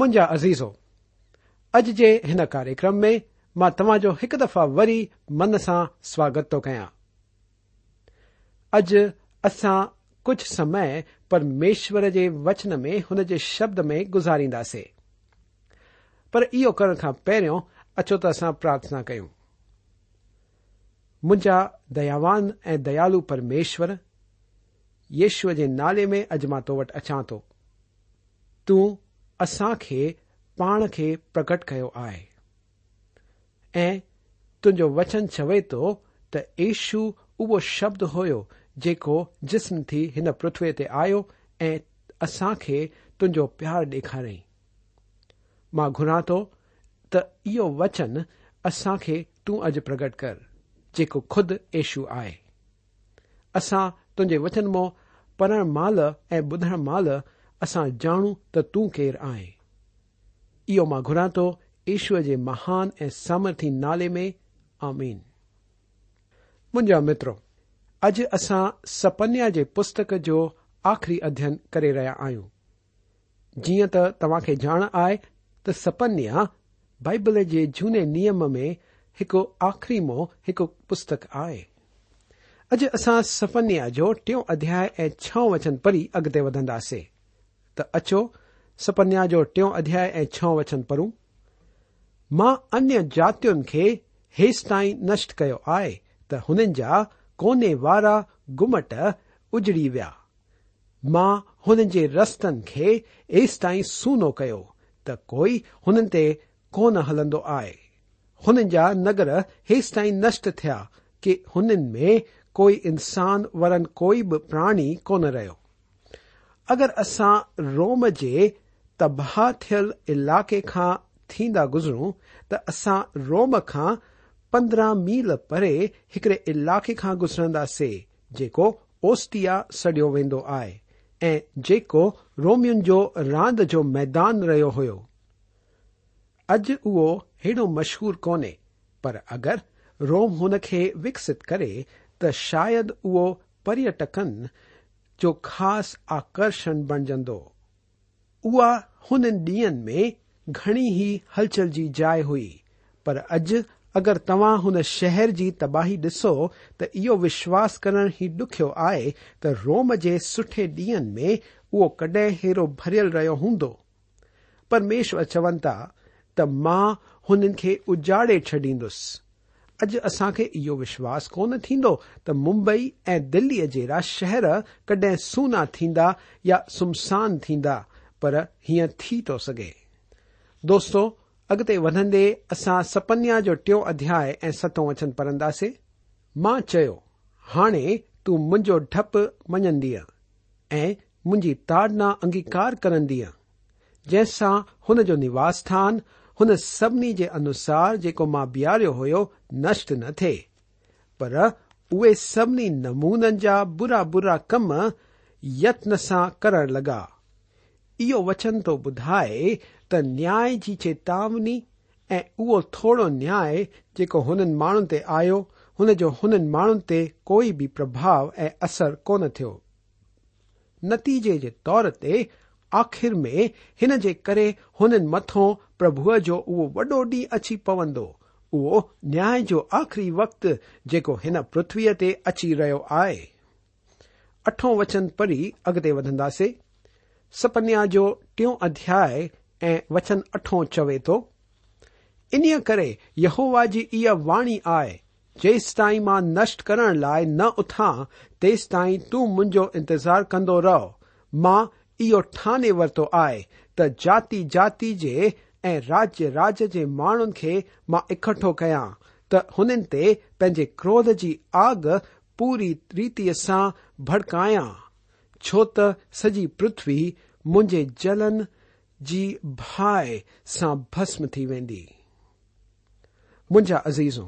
منجا عزیزوںج کے ان کاریہم میں تب جو ایک دفع وی من سے سواگت تو کچ اصا کچھ سمئے پرمشور یو وچن میں ان کے شبد میں گزاری پر یہ کرنے کا پہرو اچو تسا پرارتھنا کار دیاوان ای دیالو پرمیشور یشو کے نالے میں اجوٹ اچا تو असां खे पाण खे प्रकट कयो आहे ऐं तुंहिंजो वचन चवे थो त ईशू उहो शब्द हुयो जेको जिस्म थी हिन पृथ्वी ते आयो ऐं असां खे तुंहिंजो प्यार ॾेखारियईं मां घुरा थो त इहो वचन असां खे तूं अॼु प्रगट कर जेको खुद ईशू आहे असां तुंहिंजे वचन मो पढ़ण महिल ऐं ॿुधण महिल असां जाणू त तूं केरु आहे इहो मां घुरां थो ईश्वर जे महान ऐं सामर्थी नाले में आमीन मुंहिंजा मित्रो अॼु असां सपन्या जे पुस्तक जो आख़िरी अध्यन करे रहिया आहियूं जीअं त तव्हां खे ॼाण आहे त सपन्या बाइबल जे झूने नियम में हिकु आख़िरी मोह हिकु पुस्तक आहे अॼु असां सफ़न्या जो टियों अध्याय ऐं छह वचन पढ़ी अॻिते वधंदासीं त अचो सपन्या जो टियों अध्याय ऐं छह वचन पढ़ूं मां अन्य जातियुनि खे हेसि ताईं नष्ट कयो आहे त हुननि जा कोने वारा गुमट उजड़ी विया मां हुननि जे रस्तनि खे हेसि ताईं सूनो कयो त कोई हुननि ते कोन हलंदो आहे हुननि जा नगर हेसि ताईं नष्ट थिया कि हुननि में कोई इंसान वरन कोई बि प्राणी कोन रहियो अगर असां रोम जे तबाह थियल इलाके खां थींदा गुज़रूं त असां रोम खां पंद्रहं मील परे हिकड़े इलाक़े खां गुज़रंदासीं जेको ओस्टिया सडि॒यो वेंदो आहे ऐं जेको रोमियुनि जो रांदि जो मैदान रहियो हो अॼु उहो हेड़ो मशहूर कोन्हे पर अगरि रोम हुन खे विकसित करे त शायदि उहो पर्यटकनि जो ख़ास आकर्षण बणजंदो उहा हुन ॾींहनि में घणी ई हलचल जी जाइ हुई पर अॼु अगरि तव्हां हुन शहर जी तबाही ॾिसो त इहो विश्वास करण ई ॾुखियो आहे त रोम जे सुठे ॾींहनि में उहो कड॒हिंरो भरियल रहियो हूंदो परमेश्वर चवनि था त मां हुननि खे उजाड़े छॾींदुसि अॼु असां खे इहो विश्वास कोन थींदो त मुंबई ऐं दिल्लीअ जहिड़ा शहर कडहिं सूना थींदा या सुमसान थींदा पर हीअं थी थो सघे दोस्तो अॻिते वधंदे असां सपन्या जो टियों अध्याय ऐं सतो वचन पढ़ंदासीं मां चयो हाणे तूं मुंहिंजो डपु मञंदीअ ऐं मुंहिंजी ताड़ना अंगीकार करंदीअ जंहिंसां हुन जो निवास स्थान ان سی انوسار جکوار ہوٹ ن تھے پر اے سبھی نمون جا برا برا کم یتن سا کر لگا یہ وچن تو بدھائے تع کی چیتاونی او تھوڑا نیا جو ما تنجو ماحوں ت کوئی بھی پھاؤ اثر کون تھو نتیجے کے تور آخر میں ان کے ہن متو પ્રભુ જો વો વડોડી અછી પવંદો વો ન્યાય જો આખરી વક્ત જેકો હના પૃથ્વીતે અછી રયો આય 8ઠો વચન પડી અગતે વંધાસે સપન્યા જો કયો અધ્યાય એ વચન 8 ચોવે તો ઇનિયા કરે યહોવાજી ય વાણી આય જેસ ટાઈ માં નષ્ટ કરણ લાય ન ઉઠા તેસ ટાઈ તું મુંજો ઇંતજાર કંદો રાવ માં ઇયો ઠાને વર્તો આય ત જાતી જાતી જે ऐं राज्य राज्य जे माण्हुनि खे मां इकठो कयां त हुननि ते पंहिंजे क्रोध जी आग पूरी रीतीअ सां भड़कायां छो त सॼी पृथ्वी मुंहिंजे जलन जी भाए सां भस्म थी वेंदी मुंहिंजा अज़ीज़ो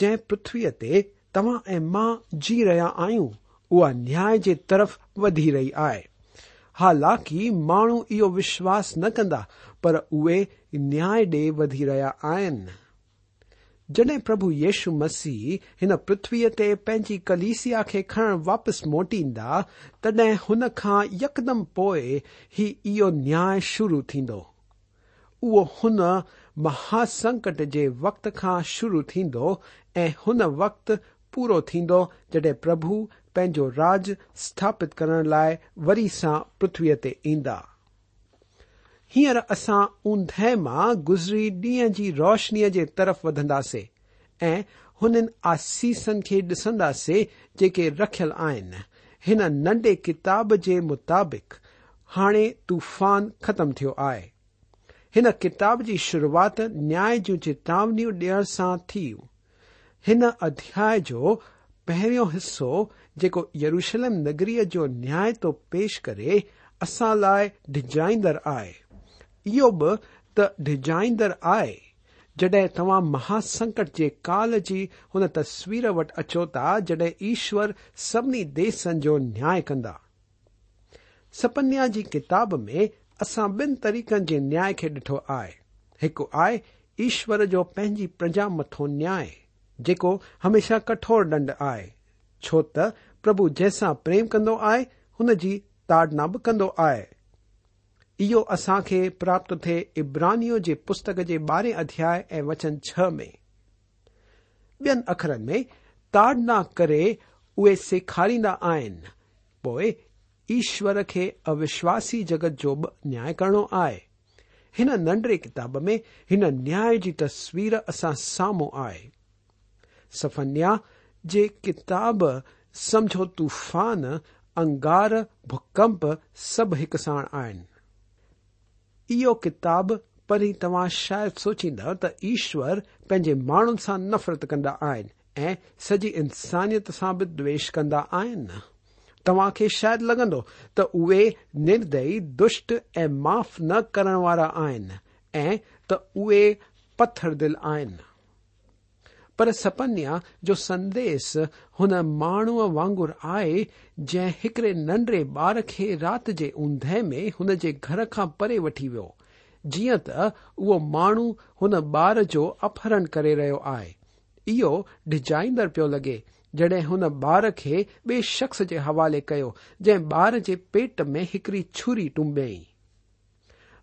जंहिं पृथ्वीअ ते तव्हां ऐं मां जी रहिया आहियूं उहा न्याय जे तरफ़ वधी रही आहे حالانکہ مہی وشواس ندا پر اے نیا ڈے رہ جڈیں پرشو مسیح پرتوی تین کلیسیا کھن واپس موٹیدا تڈ ان یکم پو یہ نیا شروع تہا سنکٹ کے وقت شروع تق پورا جڈ پھ पंहिंजो राज स्थापित करण लाइ वरी सां पृथ्वीअ ते ईंदा हींअर असां ऊंदहि मां गुज़री ॾींहं जी रोशनीअ जे तरफ़ वधंदासीं ऐं हुननि आसीसनि खे ॾिसंदासीं जेके रखियल आहिनि हिन नंढे किताब जे मुताबिक़ हाणे तूफान ख़तम थियो आहे हिन किताब जी शुरूआति न्याय जूं चेतावनियूं ॾियण सां थी हिन अध्याय जो पहिरियों हिसो जेको यरूशलम नगरीअ जो न्याय थो पेश करे असां लाइ डिजाइदड़ आहे इहो बि त डिजाइंदड़ आहे जड॒हिं तव्हां महासंकट जे काल जी हुन तस्वीर वटि अचो था जड॒हिं ईश्वर सभिनी देसनि जो न्याय कंदा सपन्या जी किताब में असां ॿिन तरीक़नि जे न्याय खे ॾिठो आहे हिकु आहे ईश्वर जो पंहिंजी प्रजा मथो न्याय جمیشا کٹوڑ نڈ آئے چوت پربھ جا پریم کند آئے ان کنوائے آئے یہ اصا پراپت تھے ابراہنیو کے پستک کے بارہ ادیائے وچن چھ میں بین اخرن میں تاڑہ کرا آئے ایشور کے اویشی جگت کو بھی نیا کرنو آئے ان نڈرے کتاب میں ان نیا کی تسویر امو آئے सफन्या जे किताब समझो तूफ़ान अंगार भूकंप सब साण भुकंप सभो किताब पढ़ी तव्हां शायदि सोचींदव त ईश्वर पंहिंजे माण्हुनि सां नफ़रत कंदा आहिनि ऐं सॼी इंसानियत सां बि द्वेष कंदा आहिनि तव्हां खे शायदि लॻंदो त उहे निर्दयी दुष्ट ऐं माफ़ न करण वारा आहिनि ऐं त उहे पथर दिल आहिनि पर सपन्या जो संदेस हुन माण्हूअ वांगुर आहे जंहिं हिकड़े नंढड़े ॿार खे रात जे उंद में हुन जे घर खां परे वठी वियो जीअं त उहो माण्हू हुन ॿार जो अपहरण करे रहियो आहे इहो डिजाइन्दर पियो लॻे जड॒हिं हुन ॿार खे बे शख़्स जे हवाले कयो जंहिं ॿार जे पेट में हिकड़ी छुरी टुंबियई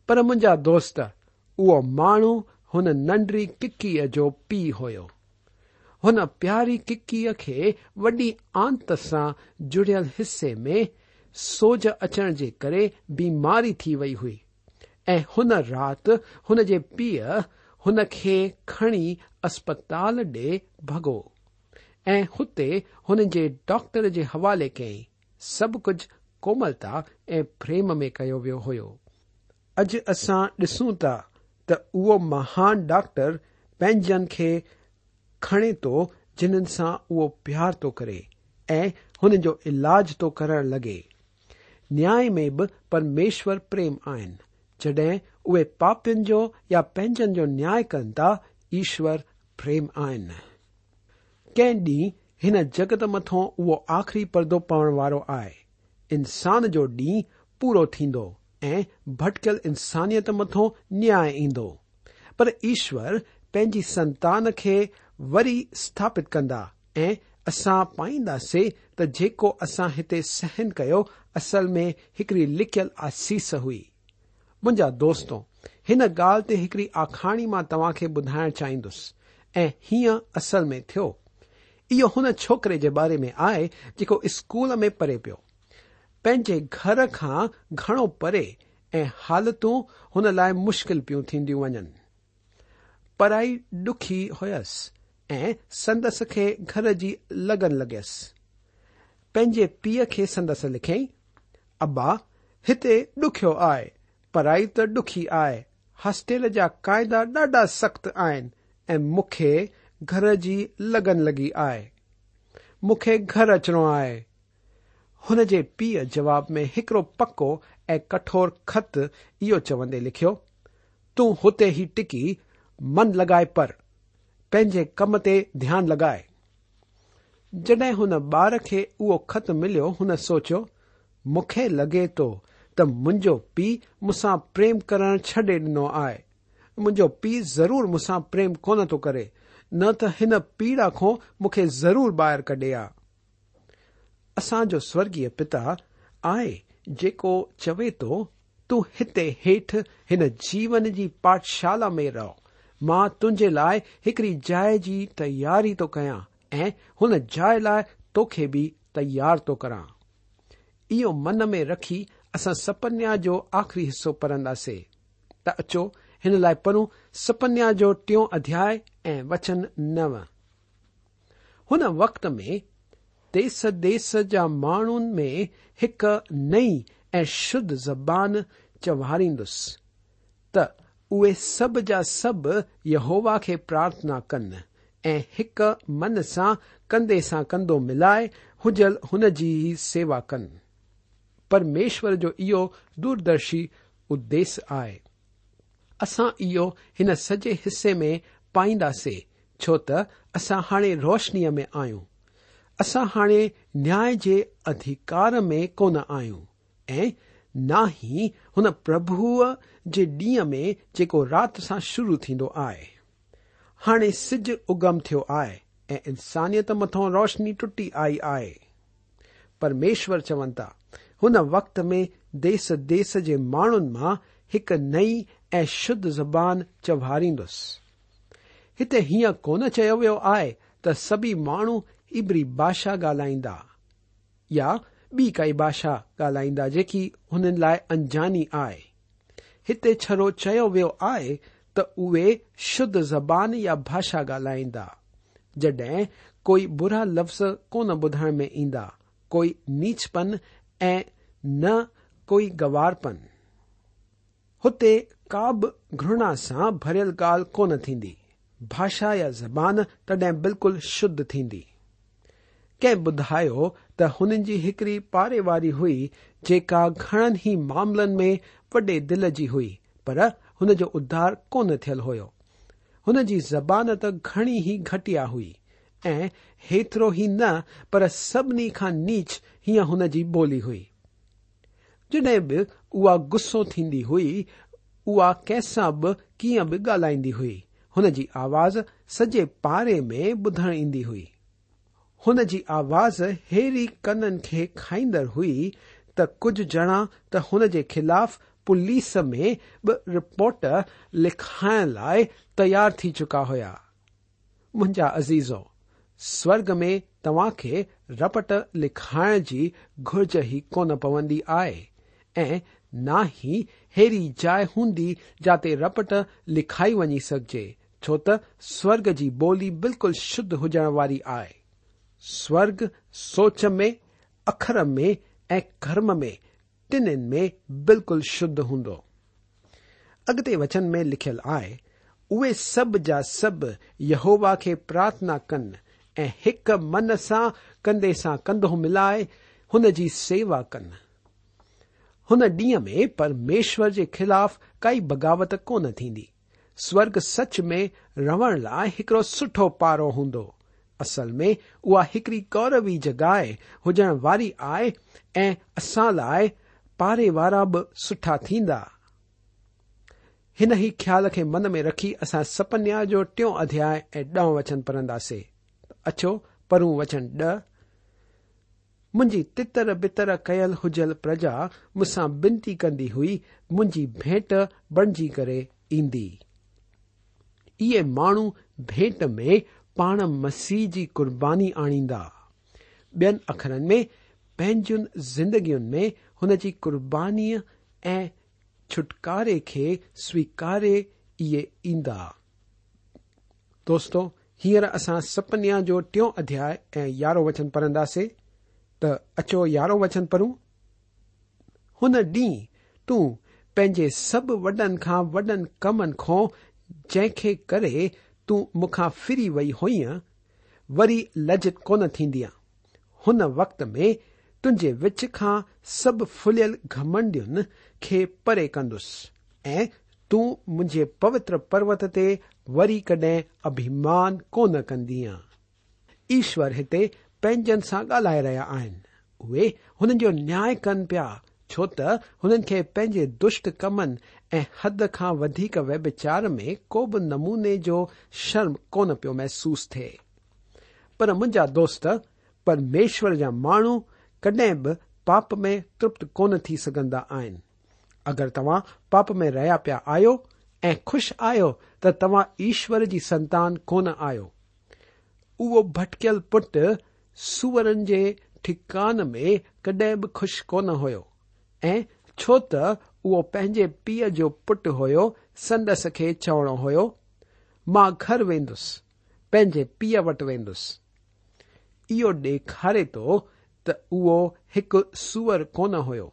पर मुंहिंजा दोस्त उहो माण्हू हुन नंढड़ी किकीअ जो पीउ हुयो हुन प्यारी किकीअ खे वॾी आंत सां जुड़ियल हिसे में सोज अचण जे करे बीमारी थी वई हुई ऐं हुन राति हुन जे पीउ हुन खे खणी अस्पताल ॾे भॻो ऐं हुते हुन जे डॉक्टर जे हवाले कई सभु कुझ कोमलता ऐं प्रेम में कयो वियो हो अॼु असां ॾिसूं था त उहो महान डॉक्टर पंहिंजनि खे کڑے تو جن سا او پیار تو کرے ہنجو الاج تو کر لگے نیا میں بھی پرمیشور پریم آن جڈ اے پاپین جو یا پینچن کو نیا کن تا ایشور پریم آن کے ڈی ان جگت متوں آخری پرد پارو آئے انسان جو ڈی پورا بھٹکل انسانت متو نیا پر ایشور پینی سنتان کے वरी स्थापित कंदा ऐं असां पाईंदासीं त जेको असां हिते सहन कयो असल में हिकड़ी लिखियल आसीस हुई मुंहिंजा दोस्तो हिन ॻाल्हि ते हिकड़ी आखाणी मां तव्हांखे ॿुधाइण चाहिंदुसि ऐं हीअं असल में थियो इहो हुन छोकिरे जे बारे में आहे जेको स्कूल में परे पियो पंहिंजे घर खां घणो परे ऐं हालतूं हुन लाइ मुश्किल पियूं थींदियूं वञनि पढ़ाई डुखी हुयसि ऐं संदसि खे घर जी लॻन लॻियसि पंहिंजे पीउ खे संदसि लिखियई अबा हिते ॾुखियो आहे पढ़ाई त ॾुखी आहे हॉस्टेल जा क़ाइदा ॾाढा सख़्त आहिनि ऐं मूंखे घर जी लॻन लॻी आहे मूंखे घर अचणो आहे हुन जे पीउ जवाब में हिकड़ो पको ऐं कठोर ख़त इहो चवंदे लिखियो तूं हुते ई टिकी मन लॻाए पर पंहिंजे कम ते ध्यानु लॻाए जड॒हिं हुन ॿार खे उहो ख़त मिलियो हुन सोचियो मूंखे लॻे थो त मुंहिंजो पीउ मूंसां प्रेम करण छॾे ॾिनो आहे मुंहिंजो पीउ ज़रूर मूंसां प्रेम कोन थो करे न त हिन पीड़ा खां मूंखे ज़रूर ॿाहिरि कढे आ असांजो स्वर्गीय पिता आहे जेको चवे थो तूं हिते हेठि हिन जीवन जी पाठशाला में रहो मां तुंहिंजे लाइ हिकड़ी जाइ जी तयारी थो कयां ऐं हुन जाइ लाइ तोखे बि तयार थो करां इहो मन में रखी असां सपन्या जो आख़िरी हिसो पढ़ंदासीं त अचो हिन लाइ पढ़ूं सपन्या जो टियों अध्याय ऐं वचन नव हुन वक़्त में देस देस जा माण्हुनि में हिकु नई ऐं शुद्ध ज़बान चवारींदुसि त उहे सभ जा सभ यहोवा खे प्रार्थना कनि ऐं हिक मन सां कंधे सां कंधो मिलाए हुजल हुन जी ई सेवा कनि परमेश्वर जो इहो दूरदर्शी उद्देश्य आहे असां इहो हिन सॼे हिसे में पाईंदासीं छो त असां हाणे रोशनीअ में आहियूं असां हाणे न्याय जे अधिकार में कोन आहियूं ऐं ना हुन प्रभुअ जे ॾींहं में जेको राति सां शुरू थींदो आहे हाणे सिज उगम थियो आहे ऐं इंसानियत मथां रोशनी टुटी आई आहे परमेश्वर चवनि था हुन वक़्त में देस देस जे माण्हुनि मां हिकु नई ऐं शुद्ध ज़बान चवारींदुसि हिते हीअं कोन चयो वियो आहे त सभी माण्हू इबरी भाषा ॻाल्हाईंदा या بھاشا گالائی جی ان لئے انجانی آئے ترو وی آئے توے شدھ زبان یا بھاشا گالائی جدیں کوئی برا لفظ کون بدھنے میں ایدا کوئی نیچ پن ای کوئی گوارپن ہوتے کا گرنا سے برل گال کون تھی بھاشا یا زبان تڈ بالکل شدھ تی کی بدھا त हुननि जी हिकड़ी वारी हुई जेका घणनि ई मामलनि में वॾे दिल जी हुई पर हुन जो उधार कोन थियल हो हुन जी ज़बान त घणी ई घटिया हुई ऐं हेतिरो ई न पर सभिनी खां नीच हीअं हुन जी ॿोली हुई जॾहिं बि उहा गुस्सो थींदी हुई उहा कंहिंसां बि कीअं बि ॻाल्हाईंदी हुई हुन जी आवाज़ सॼे पारे में ॿुधण ईंदी हुई ان آواز اری کنن کے کھائی ہوئی تجھ جڑا تن کے خلاف پولیس میں ب رپورٹ لکھائن لائ تار تی چکا ہوا من عزیزو سورگ میں تا کے رپٹ لکھائن کی گرج ہی کون پوندی آئے نا ہی اریڑی جائ ہ رپٹ لکھائی ونی سکجے چوت سورگ کی بولی بالکل شدھ ہوجن والی آئے سوگ سوچ میں اخر میں کرم میں تین میں بالکل شدھ ہوں اگتے وچن میں لکھل آئے اے سب جا سب یہوبا کی پرارتھنا کن ایک من سے کندھے سے کندھوں ملائے ہو جی سیوا کن ہو ڈی میں پرمیشور کے خلاف کائی بغاوت کون تھی سوگ سچ میں روح لائڑ سٹھو پارو ہنگ असल में उहा हिकड़ी कौरवी जॻहि हुजण वारी आहे ऐं असां लाइ पारे वारा बि सुठा थींदा हिन ई ख़्याल खे मन में रखी असां सपन्या जो टियों अध्याय ऐं ॾह वचन पढ़ंदासीं अछो परू वचन ॾह मुंहिंजी तितर बितर कयल हुजल प्रजा मूंसां बिनती कंदी हुई मुंहिंजी भेंट बणजी करे ईंदी इहे माण्हू भेंट में पाण मसीह जी कुर्बानी आणींदा ॿियनि अखरनि में पंहिंजियुनि ज़िंदगियुनि में हुन जी कुर्बानीअ ऐं छुटकारे खे स्वीकारे इहे ईंदा दोस्तो हींअर असां सपनिया जो टियों अध्याय ऐं यारहों वचन पढ़ंदासीं त अचो यारहों वचन पढ़ूं हुन ॾींहुं तूं पंहिंजे सभु वॾनि खां वॾनि कमनि खां जंहिंखे करे तूं मूंखां फिरी वई हुई वरी लज कोन थींदी हुन वक़्त में तुंहिंजे विच खां सभु फुलियल घमंडियुनि खे परे कंदुसि ऐं तूं मुंहिंजे पवित्र पर्वत ते वरी कडहिं अभिमान कोन कंदी आ ईश्वर हिते पंहिंजनि सां ॻाल्हाए रहिया आहिनि उहे हुननि जो न्याय कनि पिया छो त हुननि खे पंहिंजे दुष्ट कमनि ح وچ چار میں کو ب نمونے جی شرم کون پی محسوس تھے پر منجا دوست پرمیشور جا مد میں ترپت کون تھی سا اگر تا پاپ میں رہا پیا آش آشر کی سنتان کون آٹکل پٹ سورن کے ٹھکان میں کڈش کون ہو उहो पंहिंजे पीउ जो पुटु हुयो संदस खे चवणो हुयो मां घर वेंदुसि पंहिंजे पीउ वटि वेंदुसि इहो ॾेखारे थो त उहो हिकु सूअर कोन हुयो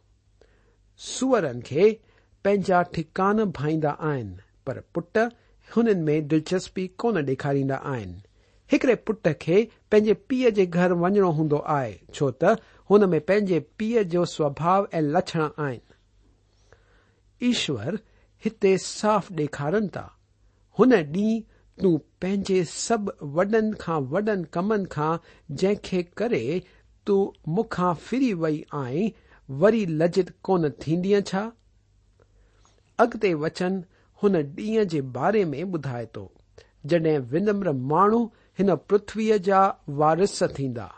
सूअरनि खे पंहिंजा ठिकान भाईंदा आहिनि पर पुट हुननि में दिलचस्पी कोन ॾेखारींदा आहिनि हिकड़े पुट खे पंहिंजे पीउ जे घर वञणो हूंदो आहे छो त हुन में पंहिंजे पीउ जो स्वभाव ऐं लक्षण आहिनि ઈશ્વર હિતે સાફ દેખારન તા હને ડી તું પેજે સબ વડન કા વડન કમન કા જેકે કરે તું મુખા ફરી વઈ આઈ વરી લજિત કોન થીનિયા છા અગતે વચન હને ડી જે બારે મે બુધાય તો જડે વિનમ્ર માણો હના પૃથ્વી જા વારસ થીંદા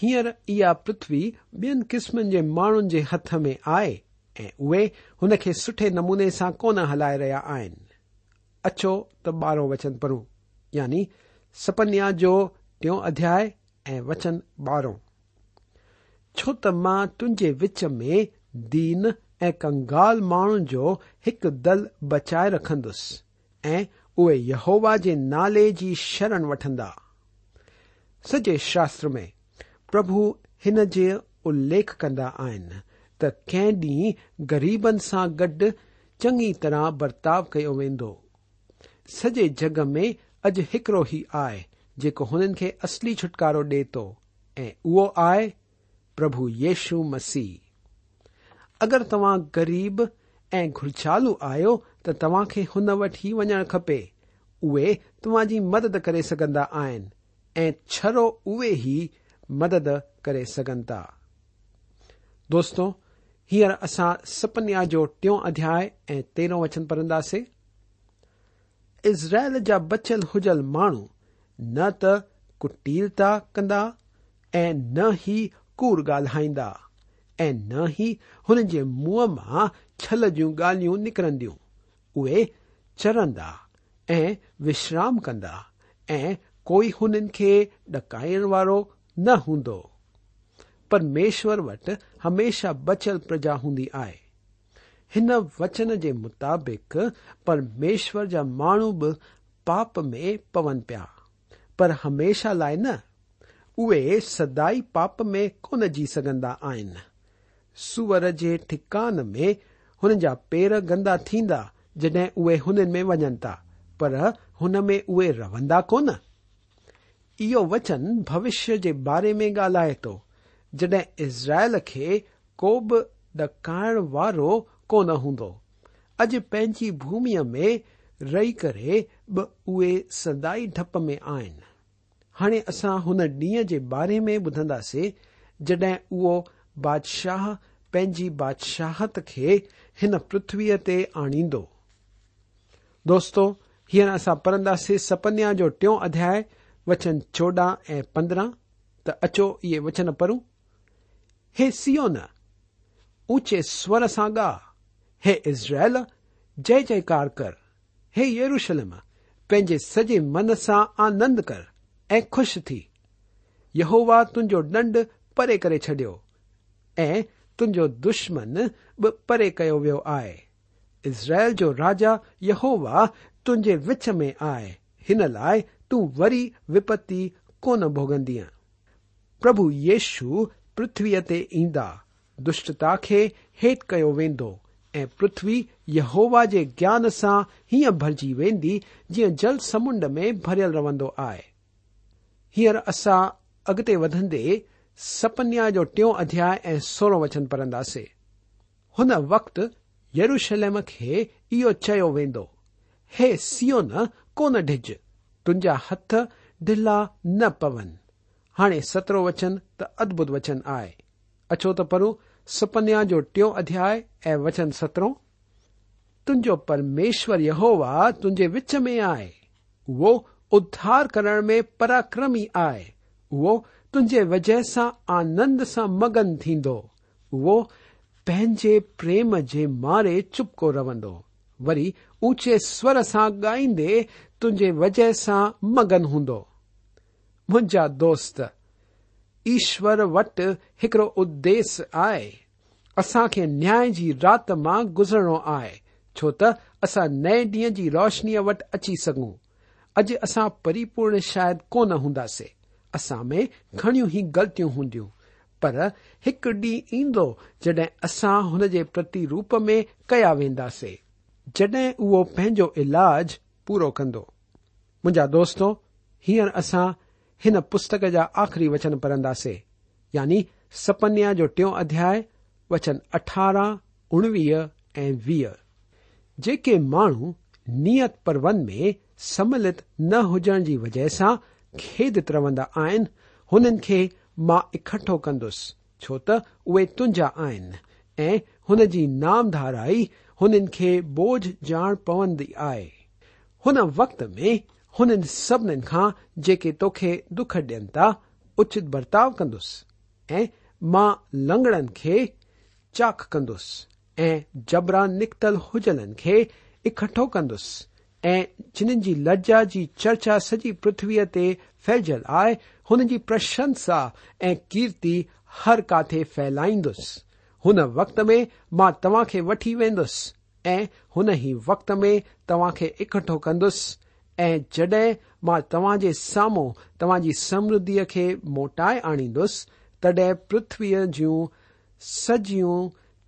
હિયર ઇયા પૃથ્વી બેન કિસ્મન જે માણો જે હાથ મે આય ऐं उहे हुन खे सुठे नमूने सां कोन हलाए रहिया आहिनि अछो त ॿारहों वचन पढ़ूं यानी सपन्या जो टियों अध्याय ऐं वचन ॿारहों छो त मां तुंहिंजे विच में दीन ऐं कंगाल माण्हुनि जो हिकु दल बचाए रखंदुसि ऐं उहे यहोवा जे नाले जी शरण वठंदा सॼे शास्त्र में प्रभु हिन जे उल्लेख कंदा आहिनि کی ڈ گریبن گڈ چنگی طرح برتاؤ كی وی سجے جگ میں اج ایک ہی آئے جن كے اصلی چھٹکارا ڈی تو آئے پرب یشو مسیح اگر تا گریب ای گرچالو آ تو وٹ ہی وجن كپے او تما كی مدد كر سكا آن ای مدد كر دوست ہیرر اصا سپنیا جو ٹھو ادیا تیرہ وچن پڑھا سی اسرائل جا بچل ہوجل مانو ن تٹیٹیتا کندہ ہی کور گالا نہ ہی ان کے منہ میں چھل جی گالی نکرندے چرندہ وشرام کدا ای کوئی ان ڈکائن ہندو پرمیشور وٹ ہمیشہ بچل پرجا ہن وچن کے مطابق پرمیشور جا ماپ میں پون پیا پر ہمیشہ لائک سدائی پاپ میں کون جی سکندا آن سان میں انجا پیر گندا تند جڈ ہوا پرمیں اے روندا کون یہ وچن بوشیہ کے بارے میں گالائے تو जडहिं इज़राइल खे को बि डकाइण वारो कोन हूंदो अॼु पंहिंजी भूमीअ में रही करे बि उहे सदाई डप में आहिनि हाणे असां हुन ॾींहं जे बारे में ॿुधंदासीं जड॒हिं उहो बादशाह पंहिंजी बादशाहत खे हिन पृथ्वीअ ते आणींदो दोस्तो हींअर असां पढ़ंदासीं सपन्या जो टियों अध्याय वचन चोॾहं ऐं पंद्रहं त अचो इहे वचन पढ़ूं ہے سیو ن اونچے سور سا گا ہے اسرائل جے جی کار کروشلم پنجے سجے من سے آنند کر ایوش تھی یہوا تُجو دنڈ پرے کر چڈ ای تجو دشمن بے کیا وی آئے اسرایل جو راجا یحوا تجے وچ میں آئے ان لائ تری وپت کون بوگندی پربھو یشو पृथ्वीअ ते ईंदा दुष्टता खे हेठि कयो वेंदो ऐं पृथ्वी यहोवा जे ज्ञान सां हीअं भरिजी वेंदी जीअं जल समुंड में भरियल रहंदो आहे हींअर असां अॻिते वधंदे सपन्या जो टियों अध्याय ऐं सोरो वचन पढ़ंदासीं हुन वक़्तु यरूशलम खे इहो चयो वेंदो हे सियो न कोन ढिझ तुंहिंजा हथ ढिला न पवनि ہانے سترو وچن تو ادبت وچن آئے اچھو تو پرو سپنیا جو ٹھو ادھیا وچن سترہ تُجو پرمیشور یہوا تُج و آئے وہ ادھار کرنے میں پاراکرمی آئے وہ تج وجہ سے آنند سا مگن تھی وہ پریم کے مارے چپکو رو وچے سور سے گائید تجیے وجہ سے مگن ہوں मुंहिंजा दोस्त ईश्वर वटि हिकड़ो उदेस आहे असां खे न्याय जी राति मां गुज़रणो आहे छो त असां नए ॾींहं जी रोशनीअ वटि अची सघूं अॼु असां परिपूर्ण शायदि कोन हूंदासीं असां में घणियूं ई ग़लतियूं हूंदियूं पर हिकु ॾींहुं ईंदो जड॒हिं असां हुन जे प्रति रूप में कया वेंदासीं जड॒हिं उहो पंहिंजो इलाज पूरो कंदो मुंहिंजा दोस्तो हींअर असां ان پستک جا آخری وچن پڑھدے یعنی سپنیا جو ٹو ادیا وچن اٹھارہ ایر جے میت پربند میں سملت ن ہوجن کی وجہ سے کھید روندہ آن کے ما اکٹھو کرندس چوت اے تنجا نام دار ان بوجھ جان پوندی آئے ہو हुननि सभिनीनि खां जेके तोखे दुख ॾियनि था उचित बर्ताव कंदुसि ऐं मां लंगड़नि खे चाख कंदुसि ऐं जबरा निकतल हुजलनि खे इकठो कंदुसि ऐं जिन्हनि जी लज्जा जी चर्चा सॼी पृथ्वीअ ते फैलजलु आहे हुन जी प्रशंसा ऐं कीर्ति हर काथे फैलाईंदुसि हुन वक़्त में मां तव्हां खे वठी वेंदुसि ऐं हुन ई वक़्त में तव्हां खे इकठो कंदुसि ऐं जॾहिं मां तव्हां जे साम्हूं तव्हां जी समृद्धीअ खे मोटाए आणींदुसि तॾहिं पृथ्वीअ जूं सॼियूं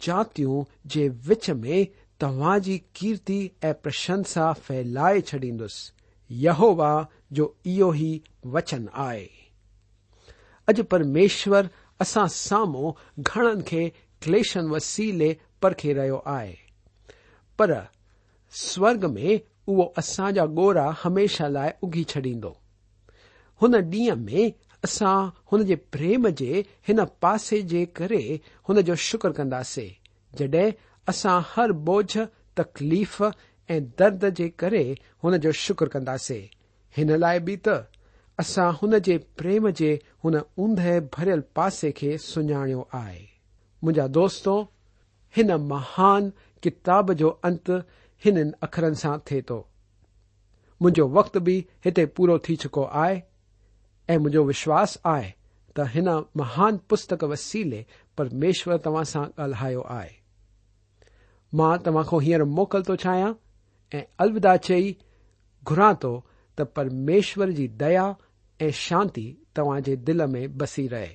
जातियूं जे विच में तव्हां जी कीर्ति ऐं प्रशंसा फैलाए छॾींदुसि यहोवा जो इहो ई वचन आहे अॼु परमेश्वर असां साम्हूं घणनि खे क्लेशन वसीले परखे रहियो आहे पर स्वर्ग में उहो असां जा गोरा हमेशा लाइ उघी छॾींदो हुन ॾींहं में असां हुन जे प्रेम जे हिन पासे जे करे हुन जो शुक्र कंदासीं जड॒हिं असां हर बोझ तकलीफ़ ऐं दर्द जे करे हुन जो शुक्र कंदासीं हिन लाइ बि त असां हुन जे प्रेम जे हुन ऊंदहि भरियल पासे खे सुञाणियो आहे मुंहिंजा दोस्तो हिन महान किताब जो अंत ہن اخرن سا تھے تو مو وقت بھی پورا تھی چکو آئے مجھے وشواس آئے تین مہان پستک وسیلے پرمیشور تا سا گالہ آئے تما کو ہیر موقع تو چاہیے ای الوداع چی گرا تو پرمیشور کی دیا ایانت تاج دل میں بسی رہے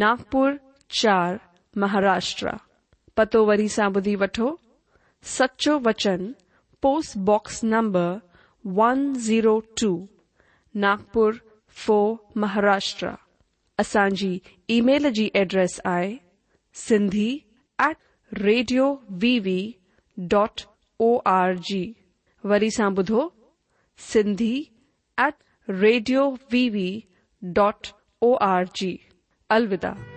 ناگپر چار مہاراشٹر پتو وی سا بدھی وٹو سچو وچن post box number one zero two Nagpur four Maharashtra اچانى email كى جی ایڈريس آئى set radio V V dot O R G جی۔ ودھو set radio V V dot O R G جی۔ अविदा